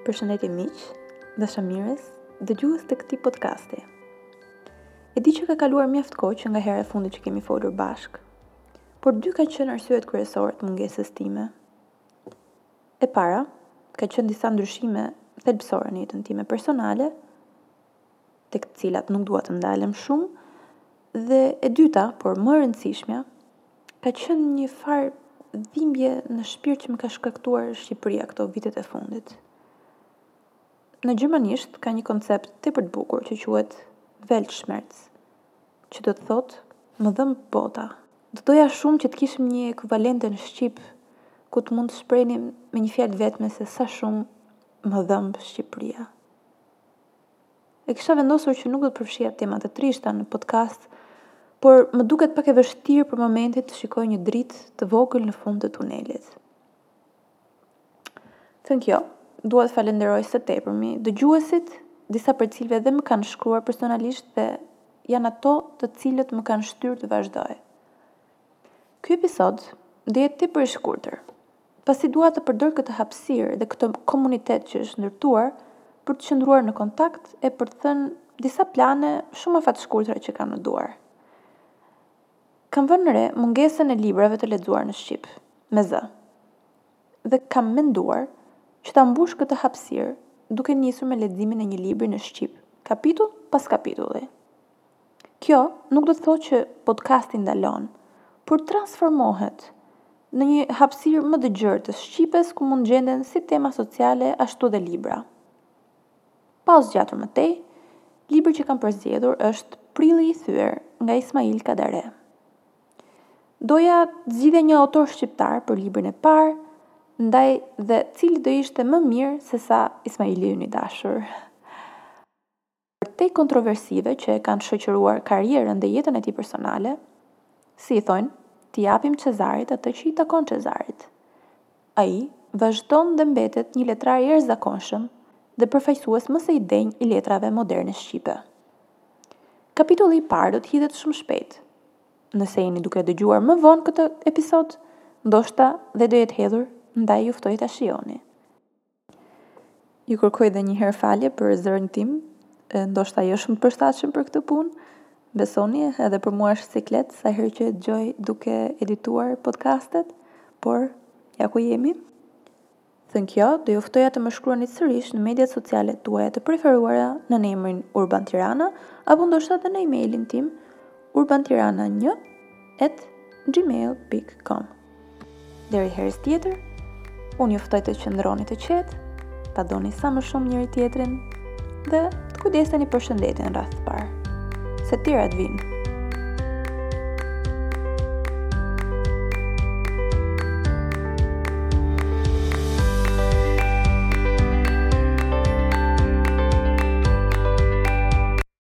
Përshëndetje miq, dashamirës, dëgjues të këtij podcasti. E di që ka kaluar mjaft kohë që nga hera e fundit që kemi folur bashkë, por dy kanë qenë arsyet kryesore të mungesës time. E para, ka qenë disa ndryshime thelbësore në jetën time personale, tek të cilat nuk dua të ndalem shumë. Dhe e dyta, por më e rëndësishmja, ka qenë një farë dhimbje në shpirt që më ka shkaktuar Shqipëria këto vitet e fundit. Në gjermanisht ka një koncept tepër të bukur që quhet Weltschmerz, që do të thotë më dhëmb bota. Do doja shumë që të kishim një ekuivalente në shqip, ku të mund të shprehnim me një fjalë të vetme se sa shumë më dhëmb Shqipëria. E kisha vendosur që nuk do të përfshija tema të trishta në podcast, por më duket pak e vështirë për momentin të shikoj një dritë të vogël në fund të tunelit. Thënë kjo, dua të falenderoj së tepërmi dëgjuesit, disa prej të cilëve dhe më kanë shkruar personalisht dhe janë ato të cilët më kanë shtyrë të vazhdoj. Ky episod do jetë tepër i shkurtër, pasi dua të përdor këtë hapësirë dhe këtë komunitet që është ndërtuar për të qëndruar në kontakt e për të thënë disa plane shumë afatshkurtra që kam në duar. Kam vënë re mungesën e librave të lexuar në shqip, me zë. Dhe kam menduar që ta mbush këtë hapësirë duke nisur me leximin e një libri në shqip, kapitull pas kapitulli. Kjo nuk do të thotë që podcasti ndalon, por transformohet në një hapësirë më të gjerë të shqipes ku mund gjenden si tema sociale ashtu dhe libra. Pa u zgjatur më tej, libri që kam përzgjedhur është Prilli i thyer nga Ismail Kadare. Doja të zgjidhja një autor shqiptar për librin e parë, ndaj dhe cili do ishte më mirë se sa Ismaili ynë i dashur. Përtej kontroversive që e kanë shoqëruar karrierën dhe jetën e tij personale, si i thonë, t'i japim Cezarit atë që i takon Cezarit. Ai vazhdon dhe mbetet një letrar i jashtëzakonshëm dhe përfaqësues më se i denjë i letrave moderne shqipe. Kapitulli i parë do të hidhet shumë shpejt. Nëse jeni duke dëgjuar më vonë këtë episod, ndoshta dhe do jetë hedhur, ndaj ju ftoj ta shijoni. Ju kërkoj edhe një herë falje për zërin tim, ndoshta jo shumë të përshtatshëm për këtë punë. Besoni, edhe për mua është siklet sa herë që e dëgjoj duke edituar podcastet, por ja ku jemi. Thënë kjo, do ju ftoja të më shkruani sërish në mediat sociale tuaja të preferuara nën emrin Urban Tirana apo ndoshta edhe në emailin tim urbantirana1 at gmail.com Deri herës tjetër, unë ju ftoj të qëndroni të qetë, ta doni sa më shumë njëri-tjetrin dhe të kujdeseni për shëndetin radhë të parë, se tjerat vinë.